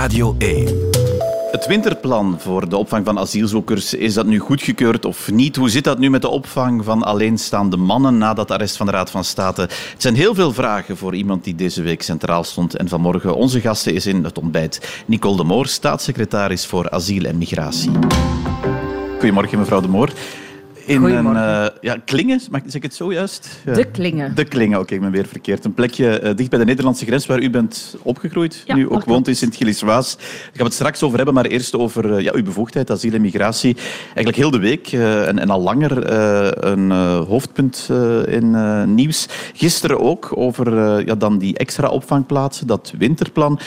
Radio 1. Het winterplan voor de opvang van asielzoekers, is dat nu goedgekeurd of niet? Hoe zit dat nu met de opvang van alleenstaande mannen na dat arrest van de Raad van State? Het zijn heel veel vragen voor iemand die deze week centraal stond. En vanmorgen onze gasten is in het ontbijt Nicole de Moor, staatssecretaris voor asiel en migratie. Goedemorgen, mevrouw de Moor in een uh, ja, klingen, mag zeg ik het zo juist? De klingen. De klingen, oké, ik ben weer verkeerd. Een plekje uh, dicht bij de Nederlandse grens waar u bent opgegroeid, nu ook woont in Sint-Gilles-Waas. Daar gaan we het straks over hebben, maar eerst over uh, ja, uw bevoegdheid, asiel en migratie. Eigenlijk heel de week en, en, al langer een hoofdpunt in nieuws. Gisteren ook over ja, dan die extra opvangplaatsen, dat winterplan.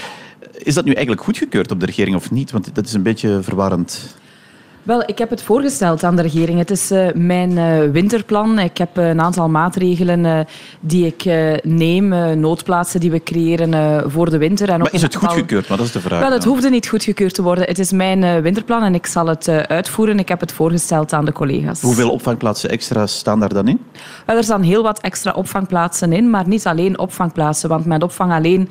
Is dat nu eigenlijk goedgekeurd op de regering of niet? Want dat is een beetje verwarrend. Wel, ik heb het voorgesteld aan de regering. Het is uh, mijn uh, winterplan. Ik heb uh, een aantal maatregelen die ik neem, noodplaatsen die we creëren voor de winter. En ook maar is het goedgekeurd? Maar dat is de vraag. Wel, het hoefde niet goedgekeurd te worden. Het is mijn winterplan en ik zal het uitvoeren. Ik heb het voorgesteld aan de collega's. Hoeveel opvangplaatsen extra staan daar dan in? Wel, er staan heel wat extra opvangplaatsen in, maar niet alleen opvangplaatsen. Want met opvang alleen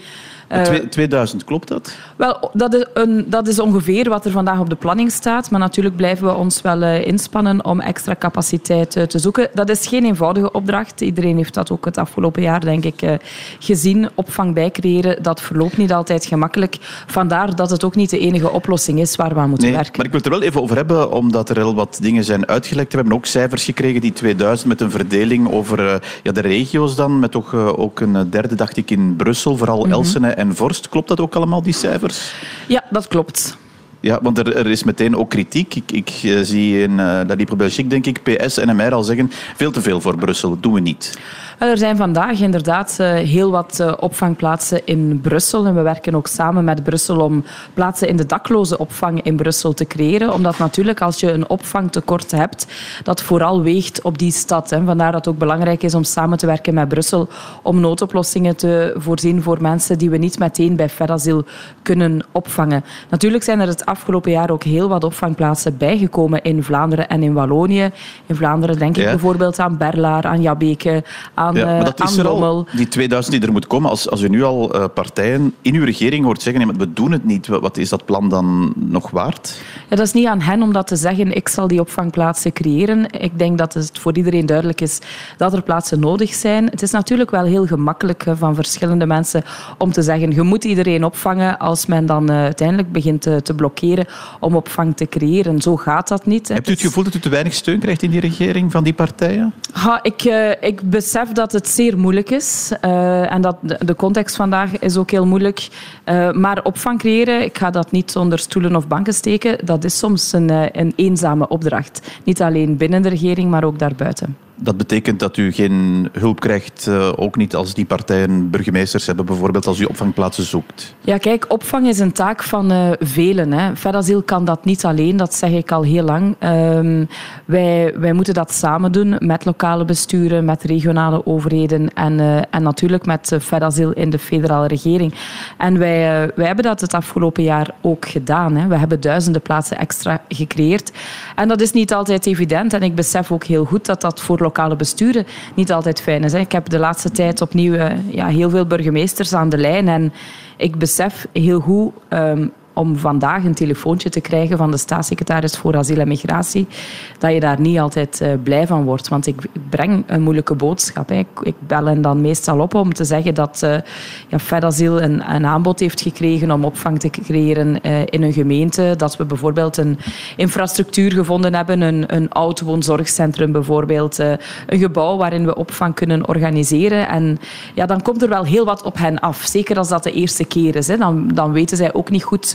2000, klopt dat? Wel, dat is, een, dat is ongeveer wat er vandaag op de planning staat. Maar natuurlijk blijven we ons wel uh, inspannen om extra capaciteit uh, te zoeken. Dat is geen eenvoudige opdracht. Iedereen heeft dat ook het afgelopen jaar, denk ik, gezien. Opvang bijcreëren, dat verloopt niet altijd gemakkelijk. Vandaar dat het ook niet de enige oplossing is waar we aan moeten nee, werken. Maar ik wil het er wel even over hebben, omdat er heel wat dingen zijn uitgelekt. We hebben ook cijfers gekregen, die 2000, met een verdeling over ja, de regio's dan. Met toch ook een derde, dacht ik, in Brussel. Vooral mm -hmm. Elsene en Vorst. Klopt dat ook allemaal, die cijfers? Ja, dat klopt. Ja, want er, er, is meteen ook kritiek. Ik, ik uh, zie in uh, La Libre Belgique, denk ik, PS en MR al zeggen veel te veel voor Brussel, dat doen we niet. Er zijn vandaag inderdaad uh, heel wat opvangplaatsen in Brussel. En we werken ook samen met Brussel om plaatsen in de dakloze opvang in Brussel te creëren. Omdat natuurlijk als je een opvangtekort hebt, dat vooral weegt op die stad. Hè. Vandaar dat het ook belangrijk is om samen te werken met Brussel om noodoplossingen te voorzien voor mensen die we niet meteen bij Ferrazil kunnen opvangen. Natuurlijk zijn er het afgelopen jaar ook heel wat opvangplaatsen bijgekomen in Vlaanderen en in Wallonië. In Vlaanderen denk ik ja. bijvoorbeeld aan Berlaar, aan Jabbeke, aan, ja, maar dat aan is er al, die 2000 die er moet komen. Als, als u nu al uh, partijen in uw regering hoort zeggen nee, maar we doen het niet, wat is dat plan dan nog waard? Ja, dat is niet aan hen om dat te zeggen. Ik zal die opvangplaatsen creëren. Ik denk dat het voor iedereen duidelijk is dat er plaatsen nodig zijn. Het is natuurlijk wel heel gemakkelijk van verschillende mensen om te zeggen je moet iedereen opvangen als men dan uh, uiteindelijk begint te, te blokkeren om opvang te creëren. Zo gaat dat niet. Hebt u het gevoel dat u te weinig steun krijgt in die regering van die partijen? Ha, ik, ik besef dat het zeer moeilijk is. Uh, en dat de, context vandaag is ook heel moeilijk. Uh, maar opvang creëren, ik ga dat niet onder stoelen of banken steken. Dat is soms een, een eenzame opdracht. Niet alleen binnen de regering, maar ook daarbuiten. Dat betekent dat u geen hulp krijgt, uh, ook niet als die partijen burgemeesters hebben, bijvoorbeeld als u opvangplaatsen zoekt? Ja, kijk, opvang is een taak van uh, velen. Hè. Verasiel kan dat niet alleen, dat zeg ik al heel lang. Um, wij, wij moeten dat samen doen met lokale besturen, met regionale overheden en, uh, en natuurlijk met Verasiel in de federale regering. En wij, wij hebben dat het afgelopen jaar ook gedaan. Hè. We hebben duizenden plaatsen extra gecreëerd. En dat is niet altijd evident. En ik besef ook heel goed dat dat voor lokale besturen niet altijd fijn is. Ik heb de laatste tijd opnieuw ja, heel veel burgemeesters aan de lijn. En ik besef heel goed um, om vandaag een telefoontje te krijgen van de staatssecretaris voor asiel en migratie, dat je daar niet altijd uh, blij van wordt. Want ik, breng een moeilijke boodschap. Ik, bel hen dan meestal op om te zeggen dat uh, een, aanbod heeft gekregen om opvang te creëren uh, in een gemeente. Dat we bijvoorbeeld een infrastructuur gevonden hebben, een, een oud woonzorgcentrum bijvoorbeeld, een gebouw waarin we opvang kunnen organiseren. En ja, dan komt er wel heel wat op hen af. Zeker als dat de eerste keer is. Dan, dan weten zij ook niet goed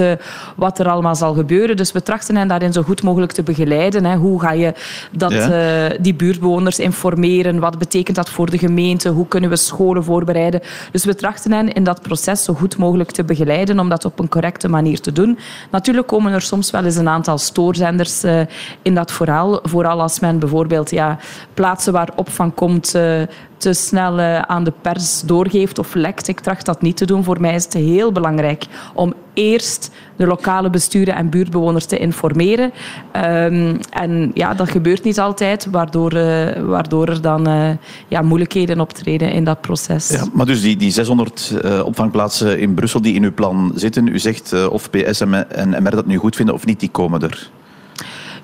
wat er allemaal zal gebeuren. Dus we trachten hen daarin zo goed mogelijk te begeleiden. Hè. Hoe ga je dat, ja. uh, die buurtbewoners informeren? Wat betekent dat voor de gemeente? Hoe kunnen we scholen voorbereiden? Dus we trachten hen in dat proces zo goed mogelijk te begeleiden om dat op een correcte manier te doen. Natuurlijk komen er soms wel eens een aantal stoorzenders uh, in dat verhaal. Vooral als men bijvoorbeeld ja, plaatsen waar opvang komt te snel uh, aan de pers doorgeeft of lekt. Ik tracht dat niet te doen. Voor mij is het heel belangrijk om eerst de lokale besturen en buurtbewoners te informeren. Um, en ja, dat gebeurt niet altijd, waardoor, uh, waardoor er dan uh, ja, moeilijkheden optreden in dat proces. Ja, maar dus die, die 600 uh, opvangplaatsen in Brussel die in uw plan zitten, u zegt of PS en MR dat nu goed vinden of niet, die komen er.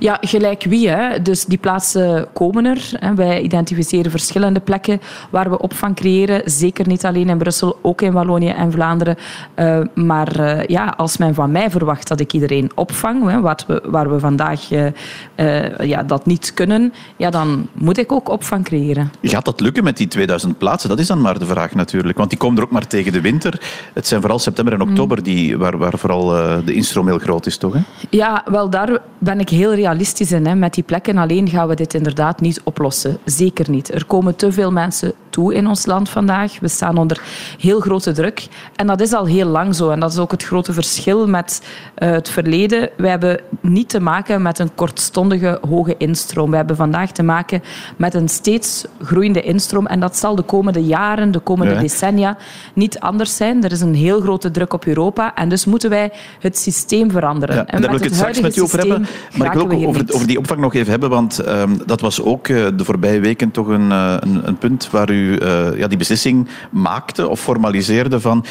Ja, gelijk wie. Hè. Dus die plaatsen komen er. Hè. Wij identificeren verschillende plekken waar we opvang creëren. Zeker niet alleen in Brussel, ook in Wallonië en Vlaanderen. Uh, maar uh, ja, als men van mij verwacht dat ik iedereen opvang, hè, wat we, waar we vandaag uh, ja, dat niet kunnen, ja, dan moet ik ook opvang creëren. Gaat dat lukken met die 2000 plaatsen? Dat is dan maar de vraag natuurlijk. Want die komen er ook maar tegen de winter. Het zijn vooral september en oktober die, waar, waar vooral de instroom heel groot is, toch? Hè? Ja, wel daar ben ik heel realistisch realistisch in. Hè. Met die plekken alleen gaan we dit inderdaad niet oplossen. Zeker niet. Er komen te veel mensen toe in ons land vandaag. We staan onder heel grote druk. En dat is al heel lang zo. En dat is ook het grote verschil met uh, het verleden. We hebben niet te maken met een kortstondige hoge instroom. We hebben vandaag te maken met een steeds groeiende instroom. En dat zal de komende jaren, de komende ja. decennia niet anders zijn. Er is een heel grote druk op Europa. En dus moeten wij het systeem veranderen. Ja, en daar wil ik het straks met u over hebben. Maar ik wil ook over, over, die opvang nog even hebben. Want um, dat was ook uh, de voorbije weken toch een, uh, een, een punt waar u uh, ja, die beslissing maakte of formaliseerde van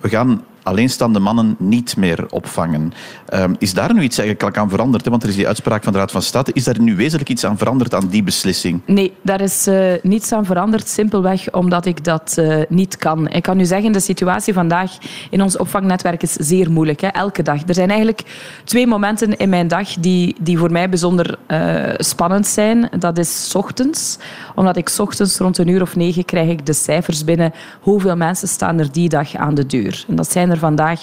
we gaan alleenstaande mannen niet meer opvangen. Um, is daar nu iets eigenlijk aan veranderd? Want er is die uitspraak van de Raad van State. Is daar nu wezenlijk iets aan veranderd aan die beslissing? Nee, daar is uh, niets aan veranderd. Simpelweg omdat ik dat uh, niet kan. Ik kan u zeggen, de situatie vandaag in ons opvangnetwerk is zeer moeilijk. Hè? Elke dag. Er zijn eigenlijk twee momenten in mijn dag die, die voor mij bijzonder uh, spannend zijn. Dat is ochtends. Omdat ik ochtends rond een uur of negen krijg ik de cijfers binnen. Hoeveel mensen staan er die dag aan de deur? En dat zijn er vandaag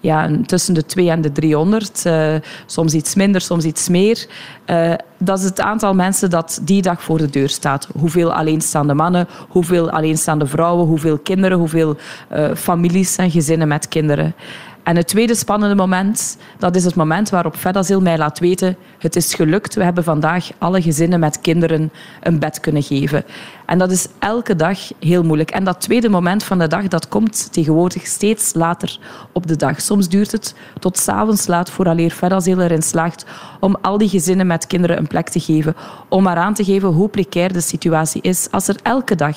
ja, tussen de 2 en de 300. Uh, soms iets minder, soms iets meer. Uh, dat is het aantal mensen dat die dag voor de deur staat. Hoeveel alleenstaande mannen, hoeveel alleenstaande vrouwen, hoeveel kinderen, hoeveel uh, families en gezinnen met kinderen. En het tweede spannende moment, dat is het moment waarop Fedazil mij laat weten, het is gelukt, we hebben vandaag alle gezinnen met kinderen een bed kunnen geven. En dat is elke dag heel moeilijk. En dat tweede moment van de dag, dat komt tegenwoordig steeds later op de dag. Soms duurt het tot s'avonds laat vooraleer Fedazil erin slaagt om al die gezinnen met kinderen een plek te geven. Om maar aan te geven hoe precair de situatie is. Als er elke dag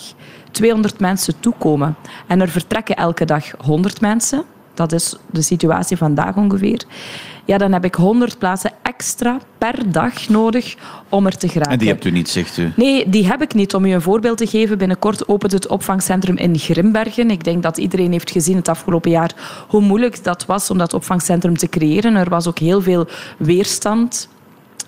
200 mensen toekomen en er vertrekken elke dag 100 mensen dat is de situatie vandaag ongeveer, ja, dan heb ik 100 plaatsen extra per dag nodig om er te geraken. En die hebt u niet, zegt u? Nee, die heb ik niet. Om u een voorbeeld te geven, binnenkort opent het opvangcentrum in Grimbergen. Ik denk dat iedereen heeft gezien het afgelopen jaar hoe moeilijk dat was om dat opvangcentrum te creëren. Er was ook heel veel weerstand.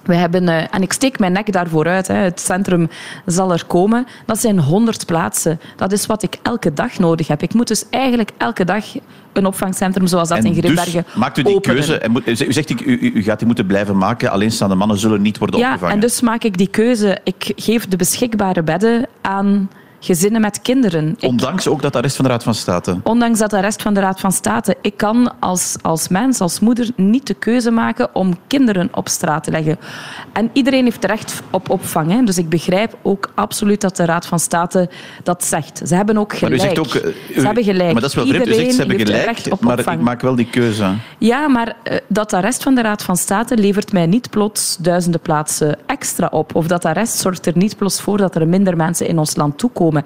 We hebben, uh, en ik steek mijn nek daarvoor uit. Hè. Het centrum zal er komen. Dat zijn 100 plaatsen. Dat is wat ik elke dag nodig heb. Ik moet dus eigenlijk elke dag een opvangcentrum zoals dat en in Grimbergen dus maakt u die openen. keuze. En moet, u zegt, u, u, gaat die moeten blijven maken. Alleenstaande mannen zullen niet worden ja, opgevangen. En dus maak ik die keuze. Ik geef de beschikbare bedden aan gezinnen met kinderen. Ondanks ik, ook dat arrest van de Raad van State? Ondanks dat arrest van de Raad van State. Ik kan als, als mens, als moeder, niet de keuze maken om kinderen op straat te leggen. En iedereen heeft recht op opvang. Hè. Dus ik begrijp ook absoluut dat de Raad van State dat zegt. Ze hebben ook gelijk. Maar u zegt ook, uh, u, ze hebben gelijk. Maar dat is wel vreemd. U zegt ze hebben gelijk, maar opvang. ik maak wel die keuze. Ja, maar uh, dat arrest van de Raad van State levert mij niet plots duizenden plaatsen extra op. Of dat arrest zorgt er niet plots voor dat er minder mensen in ons land toekomen.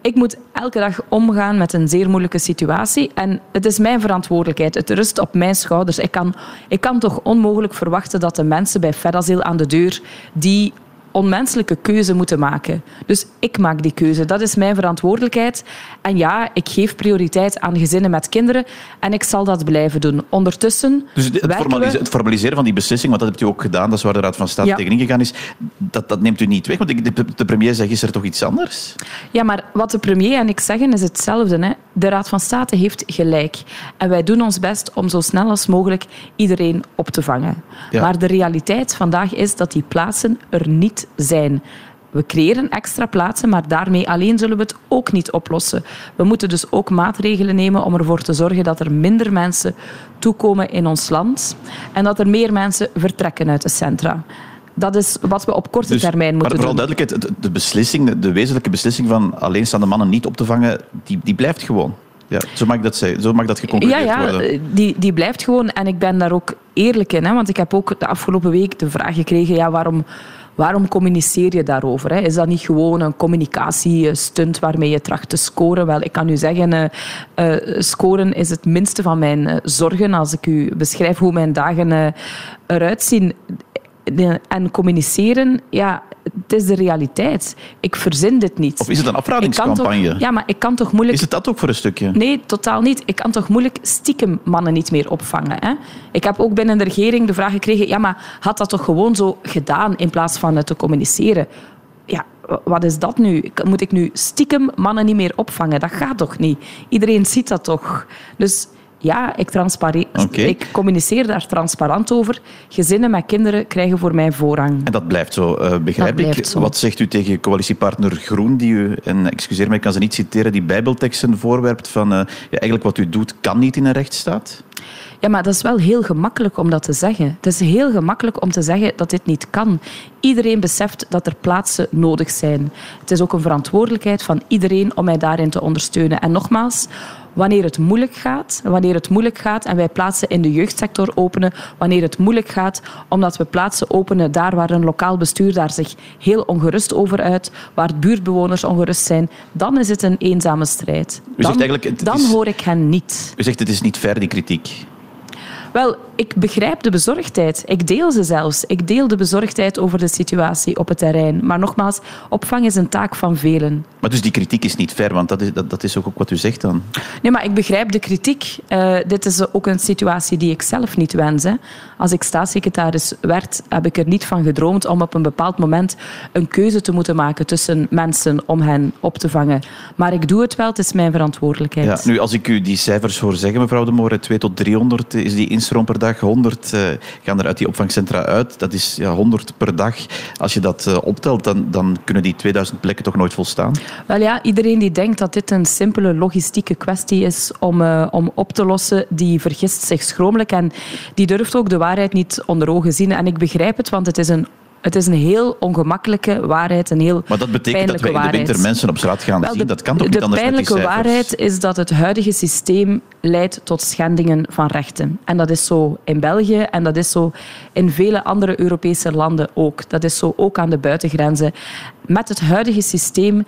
Ik moet elke dag omgaan met een zeer moeilijke situatie. En het is mijn verantwoordelijkheid. Het rust op mijn schouders. Ik kan, ik kan toch onmogelijk verwachten dat de mensen bij Fedazil aan de deur die onmenselijke keuze moeten maken. Dus ik maak die keuze. Dat is mijn verantwoordelijkheid. En ja, ik geef prioriteit aan gezinnen met kinderen en ik zal dat blijven doen. Ondertussen. Dus het, formalise het formaliseren van die beslissing, want dat hebt u ook gedaan, dat is waar de Raad van State ja. tegenin gegaan is, dat, dat neemt u niet weg. Want de, de premier zegt, is er toch iets anders? Ja, maar wat de premier en ik zeggen is hetzelfde. Hè. De Raad van State heeft gelijk. En wij doen ons best om zo snel als mogelijk iedereen op te vangen. Ja. Maar de realiteit vandaag is dat die plaatsen er niet zijn. We creëren extra plaatsen, maar daarmee alleen zullen we het ook niet oplossen. We moeten dus ook maatregelen nemen om ervoor te zorgen dat er minder mensen toekomen in ons land en dat er meer mensen vertrekken uit de centra. Dat is wat we op korte dus, termijn moeten doen. Maar vooral duidelijkheid, de beslissing, de wezenlijke beslissing van alleenstaande mannen niet op te vangen, die, die blijft gewoon. Ja, zo mag dat zeggen. Zo mag dat geconcludeerd ja, ja, worden. Die, die blijft gewoon. En ik ben daar ook eerlijk in. Hè, want ik heb ook de afgelopen week de vraag gekregen... Ja, waarom, waarom communiceer je daarover? Hè? Is dat niet gewoon een communicatiestunt waarmee je tracht te scoren? Wel, ik kan u zeggen, uh, scoren is het minste van mijn uh, zorgen. Als ik u beschrijf hoe mijn dagen eruit zien en communiceren, ja, het is de realiteit. Ik verzin dit niet. Of is het een afradingscampagne? ja, maar ik kan toch moeilijk... Is het dat ook voor een stukje? Nee, totaal niet. Ik kan toch moeilijk stiekem mannen niet meer opvangen. Hè? Ik heb ook binnen de regering de vraag gekregen, ja, maar had dat toch gewoon zo gedaan in plaats van het te communiceren? Ja, wat is dat nu? Moet ik nu stiekem mannen niet meer opvangen? Dat gaat toch niet? Iedereen ziet dat toch? Dus ja, ik, ik communiceer daar transparant over. Gezinnen met kinderen krijgen voor mij voorrang. En dat blijft zo, uh, begrijp ik. Wat zegt u tegen coalitiepartner Groen, die u, en excuseer me, ik kan ze niet citeren, die bijbelteksten voorwerpt van uh, ja, eigenlijk wat u doet kan niet in een rechtsstaat? Ja, maar dat is wel heel gemakkelijk om dat te zeggen. Het is heel gemakkelijk om te zeggen dat dit niet kan. Iedereen beseft dat er plaatsen nodig zijn. Het is ook een verantwoordelijkheid van iedereen om mij daarin te ondersteunen. En nogmaals, wanneer het moeilijk gaat, wanneer het moeilijk gaat en wij plaatsen in de jeugdsector openen, wanneer het moeilijk gaat omdat we plaatsen openen daar waar een lokaal bestuur daar zich heel ongerust over uit, waar buurtbewoners ongerust zijn, dan is het een eenzame strijd. Dan, dan hoor ik hen niet. U zegt het is niet ver, die kritiek. Wel, ik begrijp de bezorgdheid. Ik deel ze zelfs. Ik deel de bezorgdheid over de situatie op het terrein. Maar nogmaals, opvang is een taak van velen. Maar dus die kritiek is niet ver, want dat is, dat, dat is ook wat u zegt dan. Nee, maar ik begrijp de kritiek. Uh, dit is ook een situatie die ik zelf niet wens. Hè. Als ik staatssecretaris werd, heb ik er niet van gedroomd om op een bepaald moment een keuze te moeten maken tussen mensen om hen op te vangen. Maar ik doe het wel, het is mijn verantwoordelijkheid. Ja, nu, als ik u die cijfers hoor zeggen, mevrouw de Moore, 2 tot 300 is die instroom per dag, 100 uh, eh, gaan er uit die opvangcentra uit. Dat is ja, 100 per dag. Als je dat uh, optelt, dan, dan kunnen die 2000 plekken toch nooit volstaan? Wel ja, iedereen die denkt dat dit een simpele logistieke kwestie is om, uh, om op te lossen, die vergist zich schromelijk en die durft ook de waarheid niet onder ogen zien. En ik begrijp het, want het is een het is een heel ongemakkelijke waarheid, een heel Maar dat betekent dat wij in de winter mensen op straat gaan zien? dat kan toch niet anders De pijnlijke waarheid is dat het huidige systeem leidt tot schendingen van rechten. En dat is zo in België en dat is zo in vele andere Europese landen ook. Dat is zo ook aan de buitengrenzen. Met het huidige systeem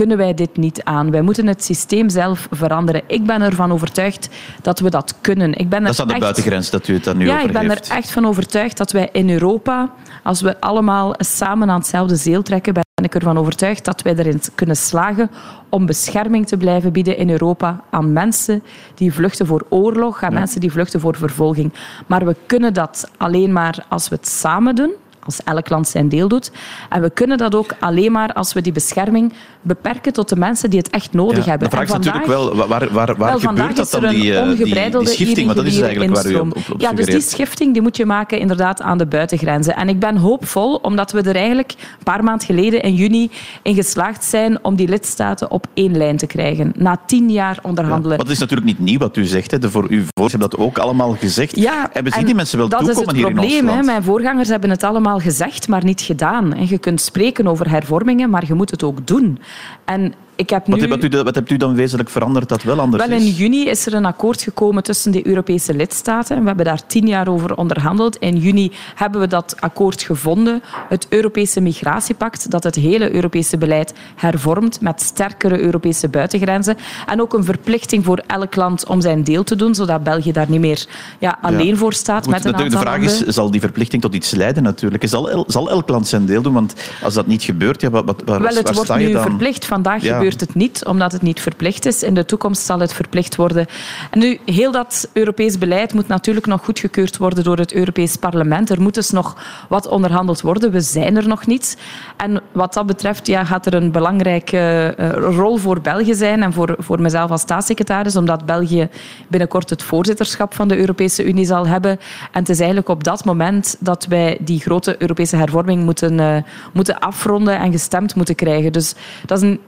kunnen wij dit niet aan. Wij moeten het systeem zelf veranderen. Ik ben ervan overtuigd dat we dat kunnen. Ik ben dat is aan de echt... buitengrens dat u het dan nu ja, over Ja, ik ben er echt van overtuigd dat wij in Europa, als we allemaal samen aan hetzelfde zeel trekken, ben ik ervan overtuigd dat wij erin kunnen slagen om bescherming te blijven bieden in Europa aan mensen die vluchten voor oorlog, aan mensen die vluchten voor vervolging. Maar we kunnen dat alleen maar als we het samen doen als elk land zijn deel doet. En we kunnen dat ook alleen maar als we die bescherming beperken tot de mensen die het echt nodig hebben. De vraag is natuurlijk wel, waar, waar, waar gebeurt dat dan, die, eh, die, die schifting? Want dat is eigenlijk waar u op, op Ja, dus die schifting die moet je maken inderdaad aan de buitengrenzen. En ik ben hoopvol, omdat we er eigenlijk een paar maanden geleden in juni in geslaagd zijn om die lidstaten op één lijn te krijgen. Na tien jaar onderhandelen. Ja, dat is natuurlijk niet nieuw wat u zegt. Hè. De voor uw voorgangers hebben dat ook allemaal gezegd. Ja, hebben die mensen wel toekomen hier in ons Dat is het probleem. Mijn voorgangers hebben het allemaal gezegd, maar niet gedaan. En je kunt spreken over hervormingen, maar je moet het ook doen. En ik heb nu... wat, u, wat hebt u dan wezenlijk veranderd dat wel anders wel, is? In juni is er een akkoord gekomen tussen de Europese lidstaten. We hebben daar tien jaar over onderhandeld. In juni hebben we dat akkoord gevonden. Het Europese migratiepact, dat het hele Europese beleid hervormt met sterkere Europese buitengrenzen. En ook een verplichting voor elk land om zijn deel te doen, zodat België daar niet meer ja, alleen voor staat. met een de, de vraag is, zal die verplichting tot iets leiden natuurlijk? Zal, zal elk land zijn deel doen? Want als dat niet gebeurt, ja, wat, wat, waar, wel, het wordt nu verplicht. Vandaag gebeurt het niet, omdat het niet verplicht is. In de toekomst zal het verplicht worden. En nu, heel dat Europees beleid moet natuurlijk nog goedgekeurd worden door het Europees Parlement. Er moet dus nog wat onderhandeld worden. We zijn er nog niet. En wat dat betreft ja, gaat er een belangrijke uh, rol voor België zijn en voor, voor mezelf als staatssecretaris, omdat België binnenkort het voorzitterschap van de Europese Unie zal hebben. En het is eigenlijk op dat moment dat wij die grote Europese hervorming moeten, uh, moeten afronden en gestemd moeten krijgen. Dus dat is een,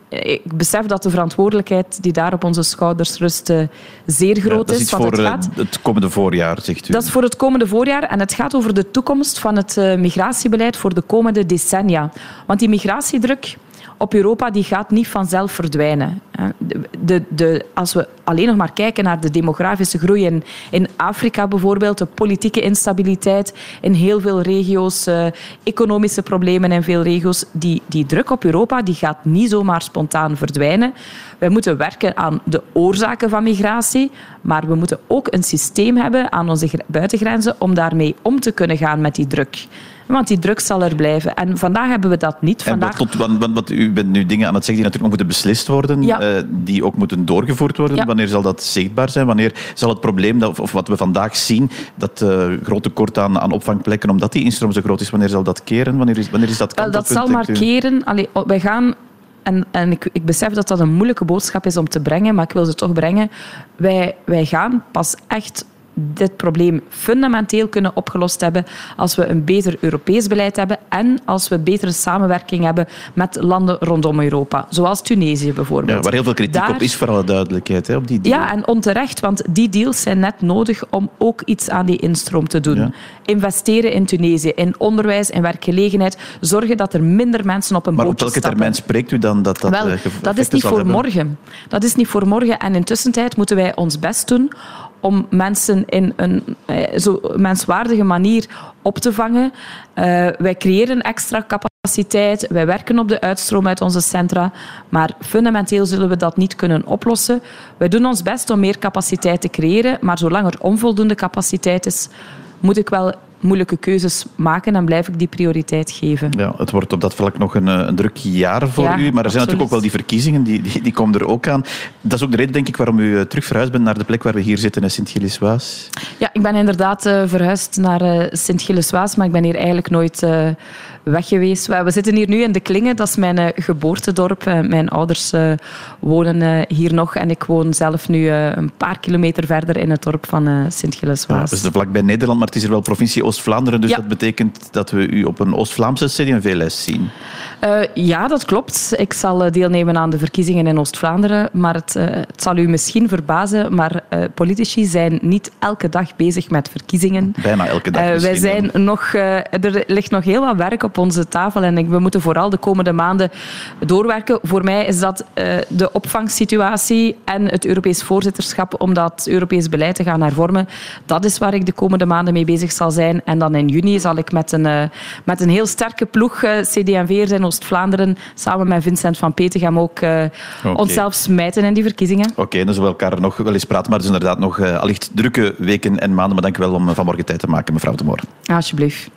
ik besef dat de verantwoordelijkheid die daar op onze schouders rust uh, zeer groot ja, dat is. voor het, gaat, het komende voorjaar, zegt u? Dat is voor het komende voorjaar en het gaat over de toekomst van het uh, migratiebeleid voor de komende decennia. Want die migratiedruk op Europa die gaat niet vanzelf verdwijnen. De, de, de, als we alleen nog maar kijken naar de demografische groei in, in Afrika bijvoorbeeld, de politieke instabiliteit in heel veel regio's, uh, economische problemen in veel regio's, die, die druk op Europa die gaat niet zomaar spontaan verdwijnen. Wij moeten werken aan de oorzaken van migratie, maar we moeten ook een systeem hebben aan onze buitengrenzen om daarmee om te kunnen gaan met die druk. Want die druk zal er blijven. En vandaag hebben we dat niet. Vandaag... tot, want, want, u bent nu dingen aan het zeggen die natuurlijk nog moeten beslist worden, ja. uh, die ook moeten doorgevoerd worden. Ja. Wanneer zal dat zichtbaar zijn? Wanneer zal het probleem, dat, of wat we vandaag zien, dat uh, grote tekort aan, aan opvangplekken, omdat die instroom zo groot is, wanneer zal dat keren? Wanneer is, wanneer is dat Wel, Dat zal maar keren. Allee, wij gaan en, en ik, ik, besef dat dat een moeilijke boodschap is om te brengen, maar ik wil ze toch brengen. Wij, wij gaan pas echt dit probleem fundamenteel kunnen opgelost hebben als we een beter Europees beleid hebben en als we betere samenwerking hebben met landen rondom Europa, zoals Tunesië bijvoorbeeld. Ja, waar heel veel kritiek Daar... op is, voor alle duidelijkheid, hè, op die deal. Ja, en onterecht, want die deals zijn net nodig om ook iets aan die instroom te doen. Ja. Investeren in Tunesië, in onderwijs, in werkgelegenheid, zorgen dat er minder mensen op een maar bootje op welke stappen. termijn spreekt u dan dat dat Wel, uh, dat is niet voor hebben? morgen. Dat is niet voor morgen. En intussen tijd moeten wij ons best doen om mensen in een eh, zo menswaardige manier op te vangen. Uh, wij creëren extra capaciteit, wij werken op de uitstroom uit onze centra, maar fundamenteel zullen we dat niet kunnen oplossen. Wij doen ons best om meer capaciteit te creëren, maar zolang er onvoldoende capaciteit is, moet ik wel moeilijke keuzes maken en blijf ik die prioriteit geven. Ja, het wordt op dat vlak nog een, een druk jaar voor Ja, u, maar er zijn absoluut. natuurlijk ook wel die verkiezingen, die, die, die komen er ook aan. Dat is ook de reden, denk ik, waarom u eh, terug verhuisd bent naar de plek waar we hier zitten in Sint-Gilles-Waas. Ja, ik ben inderdaad uh, verhuisd naar uh, Sint-Gilles-Waas, maar ik ben hier eigenlijk nooit uh, weg geweest. We, zitten hier nu in De Klingen, dat is mijn geboortedorp. Mijn ouders wonen hier nog en ik woon zelf nu een paar kilometer verder in het dorp van Sint-Gilles-Waas. Ja, dus vlakbij Nederland, maar het is er wel provincie Oost-Vlaanderen, dus Ja. dat betekent dat we u op een Oost-Vlaamse CD&V-lijst zien. Uh, ja, dat klopt. Ik zal uh, deelnemen aan de verkiezingen in Oost-Vlaanderen, maar het, uh, het, zal u misschien verbazen, maar uh, politici zijn niet elke dag bezig met verkiezingen. Bijna elke dag wij zijn dan. nog, er ligt nog heel wat werk op onze tafel en we moeten vooral de komende maanden doorwerken. Voor mij is dat de opvangsituatie en het Europees voorzitterschap om dat Europees beleid te gaan hervormen. Dat is waar ik de komende maanden mee bezig zal zijn. En dan in juni zal ik met een, uh, met een heel sterke ploeg uh, CD&V'ers in Oost-Vlaanderen samen met Vincent van Petegem ook uh, Oké. onszelf smijten in die verkiezingen. Oké, dan zullen we elkaar nog wel eens praten, maar het is inderdaad nog allicht drukke weken en maanden. Maar dank u wel om vanmorgen tijd te maken, mevrouw de Moor. Alsjeblieft.